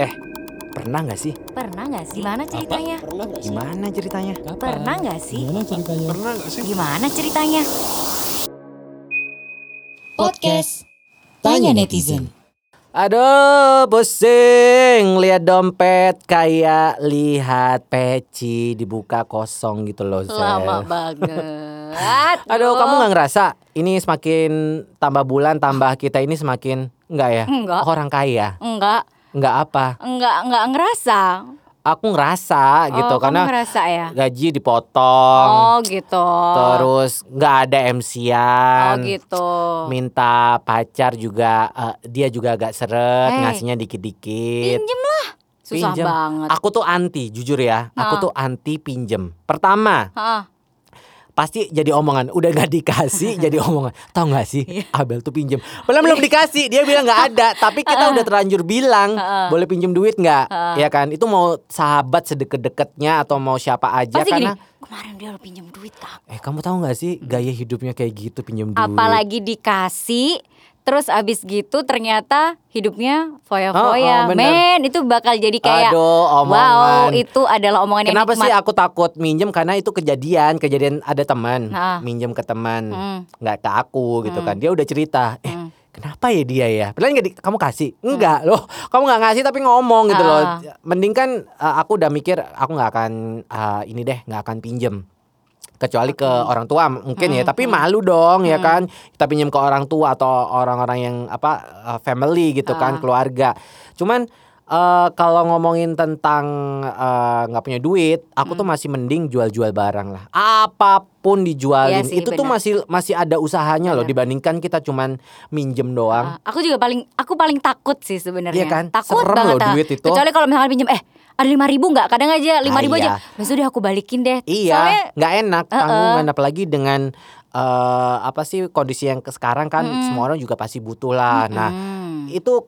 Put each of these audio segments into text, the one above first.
Eh, pernah nggak sih? Pernah nggak sih? Gimana ceritanya? Pernah nggak sih? Gimana ceritanya? Kapan? Pernah nggak sih? Gimana ceritanya? Pernah nggak sih? Gimana ceritanya? Podcast Tanya Netizen. Aduh, pusing lihat dompet kayak lihat peci dibuka kosong gitu loh. Sel. Lama banget. Aduh, kamu nggak ngerasa ini semakin tambah bulan tambah kita ini semakin enggak ya? Enggak. Orang kaya. Enggak, Enggak apa? enggak, enggak ngerasa. Aku ngerasa gitu oh, karena kamu ngerasa ya? gaji dipotong. Oh gitu. Terus nggak ada Oh MC-an. gitu. Minta pacar juga eh, dia juga agak seret Eh. ngasihnya dikit-dikit. Pinjem lah. Susah Pinjem. banget. Aku tuh anti, jujur ya. Aku Ah. tuh anti pinjem. Pertama, Heeh. Pasti jadi omongan. Udah nggak dikasih, jadi omongan. Tahu nggak sih, Iya. Abel tuh pinjem. Belum belum dikasih, dia bilang nggak ada. Tapi kita udah terlanjur bilang, boleh pinjem duit nggak? Ya kan? Itu mau sahabat sedekat-dekatnya atau mau siapa aja Pasti gini. karena. Kemarin dia lo pinjem duit kak. Eh kamu tahu nggak sih gaya hidupnya kayak gitu pinjem duit? Apalagi dikasih. Terus abis gitu ternyata hidupnya Oh, oh, foya-foya. bener. Men itu bakal jadi kayak Aduh, wow itu adalah omongan yang Kenapa sih aku takut minjem? Karena itu kejadian kejadian ada teman. Minjem ke teman. Hmm. nggak ke aku gitu kan. Dia udah cerita eh Hmm. kenapa ya dia ya? Padahal nggak di- kamu kasih? Enggak loh. Kamu nggak ngasih tapi ngomong gitu loh. Ah. mending kan uh, aku udah mikir aku nggak akan uh, ini deh nggak akan pinjem kecuali ke orang tua mungkin ya tapi malu dong ya kan kita pinjam ke orang tua atau orang-orang yang apa uh, family gitu kan keluarga cuman eh, kalau ngomongin tentang eh, nggak punya duit aku tuh masih mending jual-jual barang lah apa pun dijualin Iya sih, itu tuh benar. masih masih ada usahanya loh Benar. dibandingkan kita cuman minjem doang Ah, aku juga paling aku paling takut sih sebenarnya. Iya kan? Takut Serem banget. loh ah. duit itu. Kecuali kalau misalkan pinjem eh ada lima ribu nggak? Kadang aja lima ribu Ah, aja. iya. Besok deh aku balikin deh. Iya, Soalnya nggak enak Uh-uh. tanggungan apalagi dengan eh, apa sih kondisi yang sekarang kan semua orang juga pasti butuh lah. Nah, hmm, itu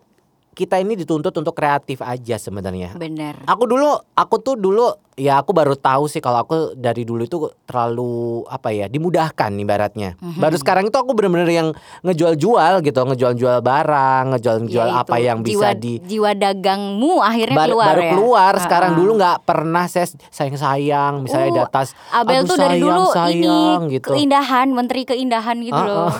kita ini dituntut untuk kreatif aja sebenarnya. bener. Aku dulu, aku tuh dulu ya aku baru tahu sih kalau aku dari dulu itu terlalu apa ya dimudahkan ibaratnya. Mhm. Baru sekarang itu aku bener-bener yang ngejual-jual gitu, ngejual-jual barang, ngejual-jual Ya, apa yang bisa jiwa, di jiwa dagangmu akhirnya baru, keluar baru ya. keluar sekarang Ah, dulu nggak pernah saya sayang sayang misalnya di Uh, atas Abel "Aduh, tuh dari sayang, dulu sayang," ini gitu keindahan, menteri keindahan gitu Ah, loh.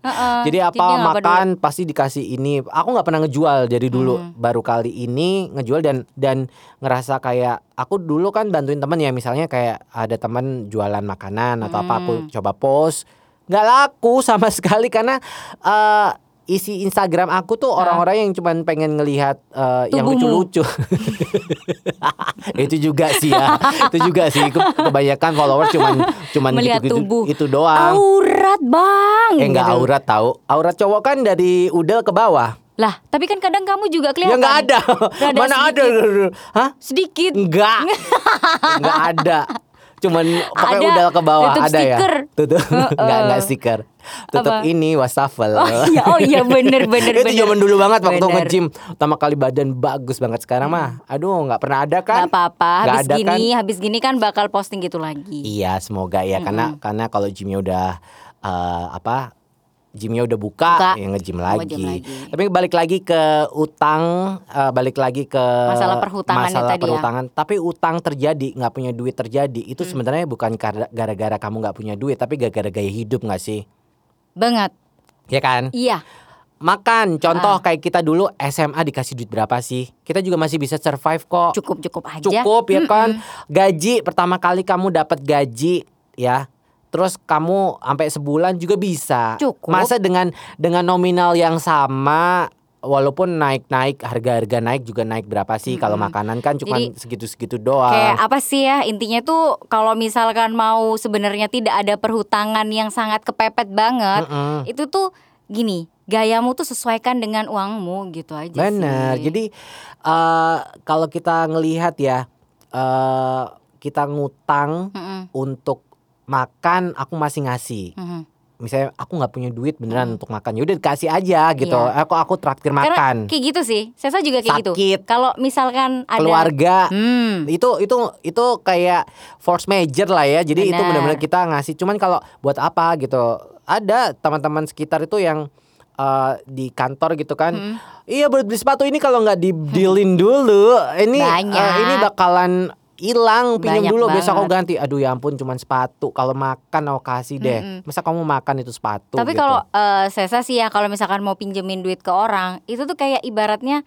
Heeh, jadi apa peduli. makan pasti dikasih ini aku nggak pernah ngejual dari dulu Hmm. baru kali ini ngejual dan dan ngerasa kayak aku dulu kan bantuin temen ya misalnya kayak ada temen jualan makanan atau apa aku Hmm. coba post nggak laku sama sekali karena eh, isi Instagram aku tuh orang-orang yang cuman pengen ngelihat eh, yang lucu-lucu itu juga sih ya itu juga sih Ke- kebanyakan followers cuman cuman Melihat gitu-gitu tubuh. itu doang Aurat bang. Eh enggak gitu. aurat tahu. Aurat cowok kan dari udel ke bawah. Lah, tapi kan kadang kamu juga Ya kelihatan. enggak ada. Rada Mana ada? sedikit. Hah? Sedikit. Enggak. enggak ada. Cuman Ada. udel ke bawah Tutup ada stiker. ya. Tutup. enggak enggak stiker. Tutup Apa? ini wastafel. Oh iya, oh iya bener bener itu zaman dulu banget waktu Bener. nge-gym pertama kali badan bagus banget sekarang mah aduh nggak pernah ada kan Gak apa-apa, habis ada gini, kan? habis gini kan bakal posting gitu lagi. Iya semoga ya karena karena kalau gymnya udah eh, apa gymnya udah buka, Buka. ya nge-gym Mau lagi. lagi. Tapi balik lagi ke utang, eh, balik lagi ke Masalah perhutangannya masalah tadi ya. perhutangan. Tapi utang terjadi, nggak punya duit terjadi, itu Hmm. sebenarnya bukan gara-gara kamu nggak punya duit, tapi gara-gara gaya hidup nggak sih? Banget. Ya kan? Iya. Makan, contoh Ah. kayak kita dulu SMA dikasih duit berapa sih? Kita juga masih bisa survive kok. Cukup-cukup aja. cukup ya kan gaji pertama kali kamu dapat gaji ya terus kamu sampai sebulan juga bisa Cukup. masa dengan dengan nominal yang sama walaupun naik-naik harga-harga naik juga naik berapa sih kalau makanan kan cuma segitu-segitu doang Kayak apa sih ya intinya tuh kalau misalkan mau sebenarnya tidak ada perhutangan yang sangat kepepet banget, Mm-mm. itu tuh gini, gayamu tuh sesuaikan dengan uangmu gitu aja Benar. sih. Jadi eh kalau kita ngelihat ya eh kita ngutang Mm-mm, untuk makan aku masih ngasih. mhm. Misalnya aku nggak punya duit beneran untuk makan, ya udah dikasih aja gitu. Iya. Aku aku traktir Karena makan. kayak gitu sih. Sesa juga kayak gitu. Sakit. Kalau misalkan ada Keluarga Hmm. itu itu itu kayak force major lah ya. Jadi itu Benar. benar-benar kita ngasih. Cuman kalau buat apa gitu? Ada teman-teman sekitar itu yang eh, di kantor gitu kan. Iya buat beli sepatu ini kalau nggak di dealin dulu, ini Banyak. ini bakalan hilang pinjam Banyak dulu besok aku banget. ganti. Aduh ya ampun cuman sepatu. Kalau makan aku kasih deh. Masa kamu makan itu sepatu Tapi gitu. kalau eh, Sesa sih ya kalau misalkan mau pinjemin duit ke orang, itu tuh kayak ibaratnya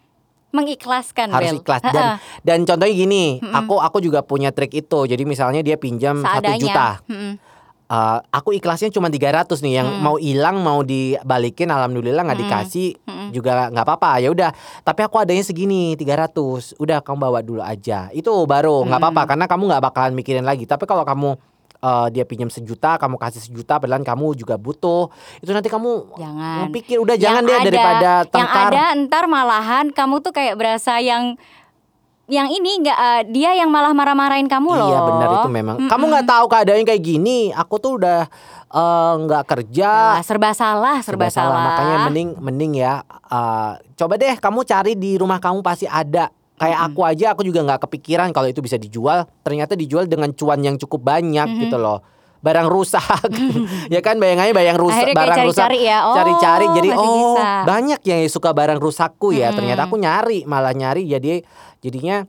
mengikhlaskan harus Bel. ikhlas dan dan contohnya gini, aku aku juga punya trik itu. Jadi misalnya dia pinjam satu juta. Mm-mm. Eh, aku ikhlasnya cuma 300 nih yang mau hilang mau dibalikin alhamdulillah nggak dikasih juga nggak apa-apa ya udah. Tapi aku adanya segini 300 udah kamu bawa dulu aja. Itu baru nggak apa-apa karena kamu nggak bakalan mikirin lagi. Tapi kalau kamu eh, dia pinjam sejuta kamu kasih sejuta padahal kamu juga butuh itu nanti kamu Jangan. pikir udah jangan Yang deh ada- daripada Yang tengkar. ada ntar malahan kamu tuh kayak berasa yang yang ini nggak eh, dia yang malah marah-marahin kamu loh. Iya benar itu memang. Kamu nggak tahu keadaannya kayak gini. Aku tuh udah eh, nggak kerja. Ya, serba salah, serba, salah. Makanya mending mending ya. eh, coba deh kamu cari di rumah kamu pasti ada. Kayak aku aja, aku juga nggak kepikiran kalau itu bisa dijual. Ternyata dijual dengan cuan yang cukup banyak gitu loh. Barang rusak, ya kan bayangannya bayang rusak, Akhirnya barang rusak, cari-cari ya. Oh, cari-cari. Jadi masih oh bisa. banyak yang suka barang rusakku ya. Ternyata aku nyari, malah nyari. Jadi jadinya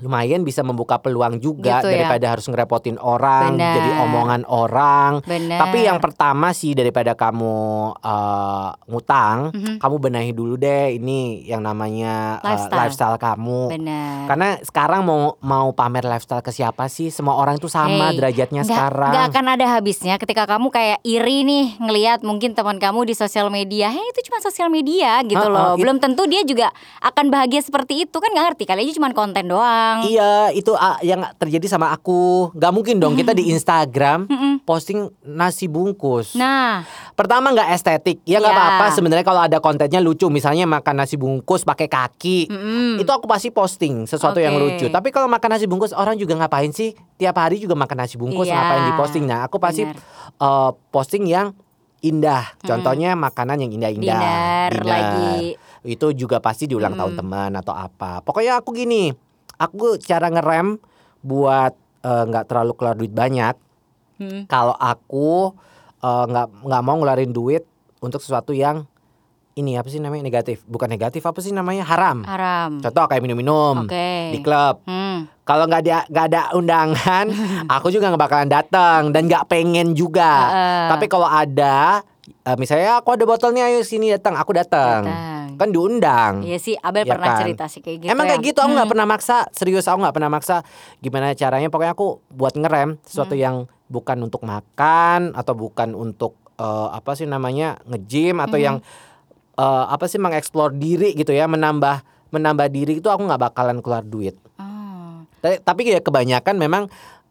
lumayan bisa membuka peluang juga Gitu ya. daripada harus ngerepotin orang, Benar. jadi omongan orang. Bener. Tapi yang pertama sih daripada kamu eh, ngutang, Mhm. kamu benahi dulu deh ini yang namanya eh, Lifestyle. lifestyle kamu. Benar. Karena sekarang mau mau pamer lifestyle ke siapa sih? Semua orang itu sama Hey, derajatnya nggak- sekarang. nggak akan ada habisnya ketika kamu kayak iri nih ngelihat mungkin teman kamu di sosial media, hei itu cuma sosial media gitu Heeh, loh. Belum tentu dia juga akan bahagia seperti itu kan nggak ngerti kali aja cuma konten doang. Iya, itu ah, yang terjadi sama aku. Gak mungkin dong kita di Instagram posting nasi bungkus. Nah, Pertama nggak estetik, ya nggak Iya. apa-apa. Sebenarnya kalau ada kontennya lucu, misalnya makan nasi bungkus pakai kaki, mm-mm. itu aku pasti posting sesuatu yang Oke. lucu. Tapi kalau makan nasi bungkus orang juga ngapain sih? Tiap hari juga makan nasi bungkus, Iya, ngapain di posting? Nah, aku pasti eh, posting yang indah. Contohnya makanan yang indah-indah. Dinner lagi. Itu juga pasti diulang tahun teman atau apa. Pokoknya aku gini, aku cara ngerem buat eh, nggak terlalu keluar duit banyak. Hmm. Kalau aku eh, nggak nggak mau ngeluarin duit untuk sesuatu yang ini apa sih namanya negatif? Bukan negatif apa sih namanya haram. haram. Contoh kayak minum-minum Oke. di klub. Hmm. Kalau nggak ada nggak ada undangan, aku juga nggak bakalan datang dan nggak pengen juga. Heeh. Tapi kalau ada, eh, misalnya aku ada botolnya, ayo sini datang, aku datang. Kan diundang. Iya sih, Abel Iya pernah kan? cerita sih kayak gitu. Emang ya. kayak gitu aku nggak pernah maksa serius aku nggak pernah maksa gimana caranya pokoknya aku buat ngerem sesuatu Hmm. yang bukan untuk makan atau bukan untuk eh, apa sih namanya nge-gym atau Hmm. yang eh, apa sih mengeksplor diri gitu ya menambah menambah diri itu aku nggak bakalan keluar duit Oh. tapi, tapi ya kebanyakan memang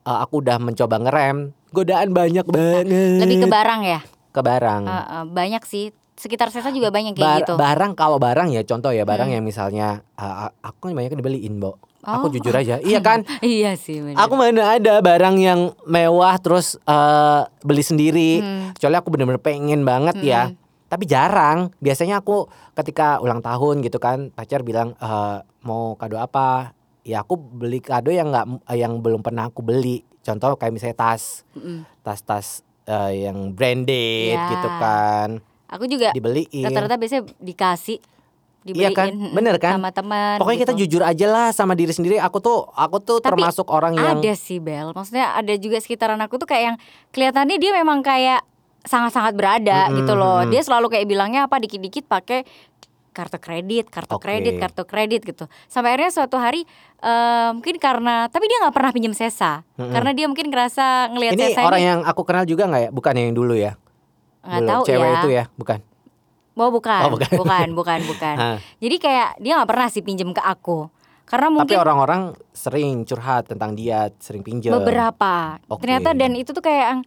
eh, aku udah mencoba ngerem godaan banyak banget Lebih ke barang ya? Ke barang Eh, eh, banyak sih. Sekitar saya juga banyak kayak Bar- gitu. barang kalau barang ya contoh ya barang yang misalnya eh, aku kan banyak dibeliin Bo aku Oh. jujur aja iya kan iya sih bener. Aku mana ada barang yang mewah terus eh, beli sendiri. Hmm. Kecuali aku bener-bener pengen banget ya. Tapi jarang. Biasanya aku ketika ulang tahun gitu kan, pacar bilang eh, mau kado apa? Ya aku beli kado yang nggak yang belum pernah aku beli. Contoh kayak misalnya tas, Mm-mm. tas-tas eh, yang branded Ya. gitu kan, Aku juga dibeliin. rata-rata biasanya dikasih Iya dibeliin kan? mm, Bener kan? sama teman. Pokoknya kita gitu. jujur aja lah sama diri sendiri. Aku tuh aku tuh Tapi termasuk orang yang Ada sih Bel, maksudnya ada juga sekitaran aku tuh kayak yang kelihatannya dia memang kayak sangat-sangat berada Mm-mm, gitu loh. mm-mm. Dia selalu kayak bilangnya apa dikit-dikit pakai kartu kredit, kartu Oke. kredit, kartu kredit gitu. Sampai akhirnya suatu hari eh, mungkin karena tapi dia nggak pernah pinjam sesa, Mm-mm. karena dia mungkin ngerasa ngelihat ini sesa orang ini yang aku kenal juga nggak ya? Bukan yang dulu ya? nggak tahu cewek ya. itu ya, bukan. Oh bukan, Oh, bukan. bukan, bukan, bukan. Hah. Jadi kayak dia nggak pernah sih pinjem ke aku, karena Tapi mungkin orang-orang sering curhat tentang dia, sering pinjam. beberapa. Oke. Ternyata dan itu tuh kayak yang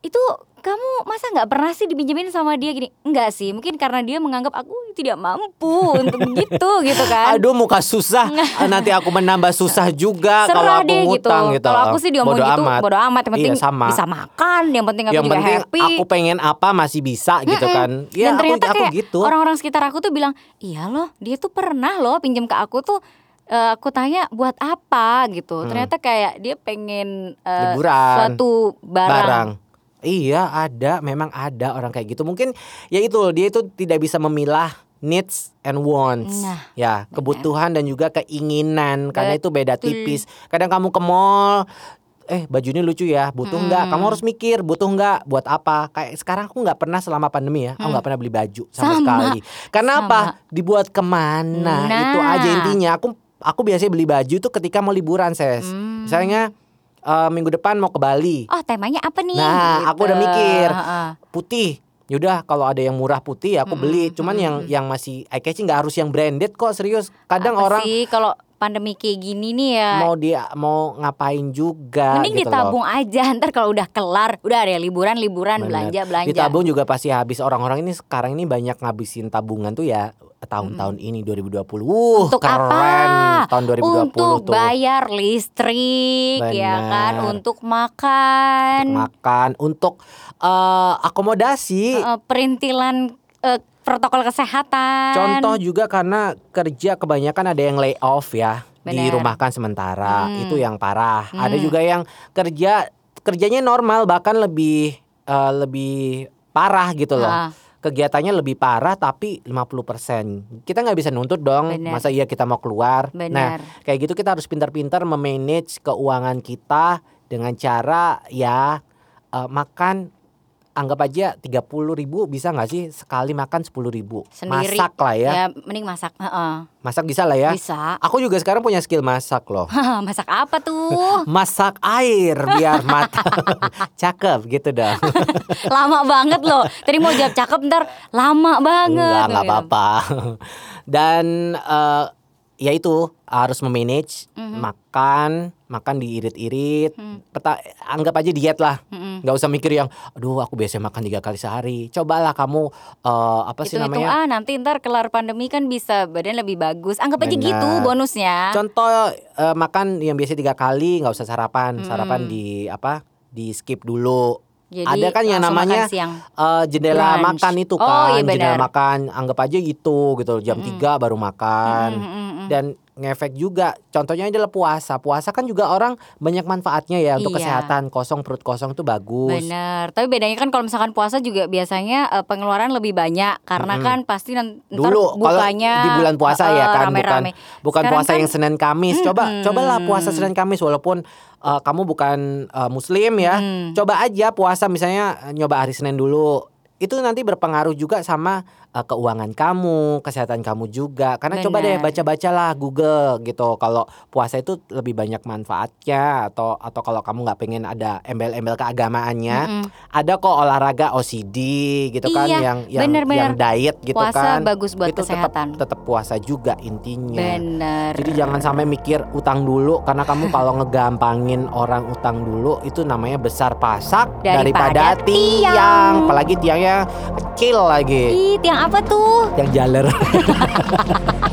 itu kamu masa nggak pernah sih dipinjemin sama dia gini? Enggak sih, mungkin karena dia menganggap aku tidak mampu untuk gitu gitu kan. Aduh muka susah, Ah, nanti aku menambah susah juga kalau aku deh gitu. ngutang gitu. Kalau aku sih diomong Bodo gitu, amat. bodo amat. Yang penting Iya, sama. bisa makan, yang penting aku Yang juga penting happy. aku pengen apa masih bisa gitu kan. Ya Dan aku, ternyata aku kayak gitu. orang-orang sekitar aku tuh bilang, iya loh, dia tuh pernah loh pinjam ke aku tuh. eh, aku tanya buat apa gitu. Ternyata kayak dia pengen Hmm. Liburan. suatu barang. barang. Iya ada, memang ada orang kayak gitu. Mungkin ya itu dia itu tidak bisa memilah needs and wants. Nah, ya, kebutuhan dan juga keinginan karena itu beda Betul. tipis. Kadang kamu ke mall eh baju ini lucu ya, butuh nggak? Kamu harus mikir butuh nggak, buat apa? Kayak sekarang aku nggak pernah selama pandemi ya, aku nggak pernah beli baju sama, Sama. sekali. Karena Sama. apa? Dibuat ke mana? Itu Nah. aja intinya. Aku aku biasanya beli baju tuh ketika mau liburan, Ses. Hmm. Misalnya eh, minggu depan mau ke Bali. Oh temanya apa nih? Nah, aku udah Gitu. mikir. Putih yaudah kalau ada yang murah putih ya aku beli cuman yang yang masih eye catching nggak harus yang branded kok serius kadang Apa orang sih kalau pandemi kayak gini nih ya mau dia mau ngapain juga Mending gitu ditabung loh. aja ntar kalau udah kelar udah ada liburan liburan Bener. belanja belanja. ditabung juga pasti habis orang-orang ini sekarang ini banyak ngabisin tabungan tuh ya tahun-tahun ini 2020 uh Untuk keren apa? tahun 2020 Untuk tuh bayar listrik ya kan, Bener. untuk makan, makan untuk eh, akomodasi eh, perintilan eh, protokol kesehatan. Contoh juga karena kerja kebanyakan ada yang lay off ya, Bener. dirumahkan sementara. Hmm. Itu yang parah. Ada Hmm. juga yang kerja kerjanya normal bahkan lebih eh, lebih parah gitu loh. Ah. Kegiatannya lebih parah tapi 50%. Kita nggak bisa nuntut dong. Bener. Masa iya kita mau keluar? Nah, Bener. kayak gitu kita harus pintar-pintar memanage keuangan kita dengan cara ya eh, makan anggap aja 30.000 ribu bisa nggak sih sekali makan 10.000 ribu Sendiri. masak lah ya Ya mending masak. Heeh. Masak bisa lah ya. Bisa. Aku juga sekarang punya skill masak loh. masak apa tuh? Masak air biar matang. Cakep gitu dong. lama banget loh. Tadi mau jawab cakep ntar lama banget. Enggak, enggak Gitu. apa-apa. Dan eh, ya itu harus memanage Mhm. makan, makan diirit-irit. Peta, anggap aja diet lah. Mm-mm. Nggak usah mikir yang, aduh aku biasa makan tiga kali sehari. Cobalah kamu eh, apa sih namanya? ah nanti ntar kelar pandemi kan bisa badan lebih bagus. Anggap aja Benar. gitu bonusnya. Contoh eh, makan yang biasa tiga kali, nggak usah sarapan. Mm-mm. Sarapan di apa? Di skip dulu. Jadi Ada kan yang namanya siang. Eh, jendela Brunch. makan itu Oh, kan, iya jendela makan, anggap aja gitu gitu jam 3 baru makan. Mm, mm, mm, mm. Dan ngefek juga. Contohnya adalah puasa. Puasa kan juga orang banyak manfaatnya ya untuk Iya. kesehatan. Kosong perut kosong tuh bagus. Bener, tapi bedanya kan kalau misalkan puasa juga biasanya eh, pengeluaran lebih banyak karena Mm-mm. kan pasti nan- ntar Dulu bukanya di bulan puasa eh, ya eh, kan rame-rame. bukan Sekarang puasa kan- yang Senin Kamis. Coba Mm-mm. cobalah puasa Senin Kamis walaupun eh, kamu bukan eh, muslim ya. Mm. Coba aja puasa misalnya nyoba hari Senin dulu. Itu nanti berpengaruh juga sama eh, keuangan kamu, kesehatan kamu juga. Karena coba deh baca-bacalah Google gitu. Kalau puasa itu lebih banyak manfaatnya atau atau kalau kamu nggak pengen ada embel-embel keagamaannya, Mm-mm. ada kok olahraga OCD gitu kan Iya, yang yang bener-bener. yang diet gitu Puasa kan. bagus buat itu kesehatan. tetap tetap puasa juga intinya. Bener. Jadi jangan sampai mikir utang dulu karena kamu kalau ngegampangin orang utang dulu itu namanya besar pasak Daripada daripada, tiang. tiang. Apalagi tiangnya kecil lagi. Ih, tiang apa tuh? Yang jaler.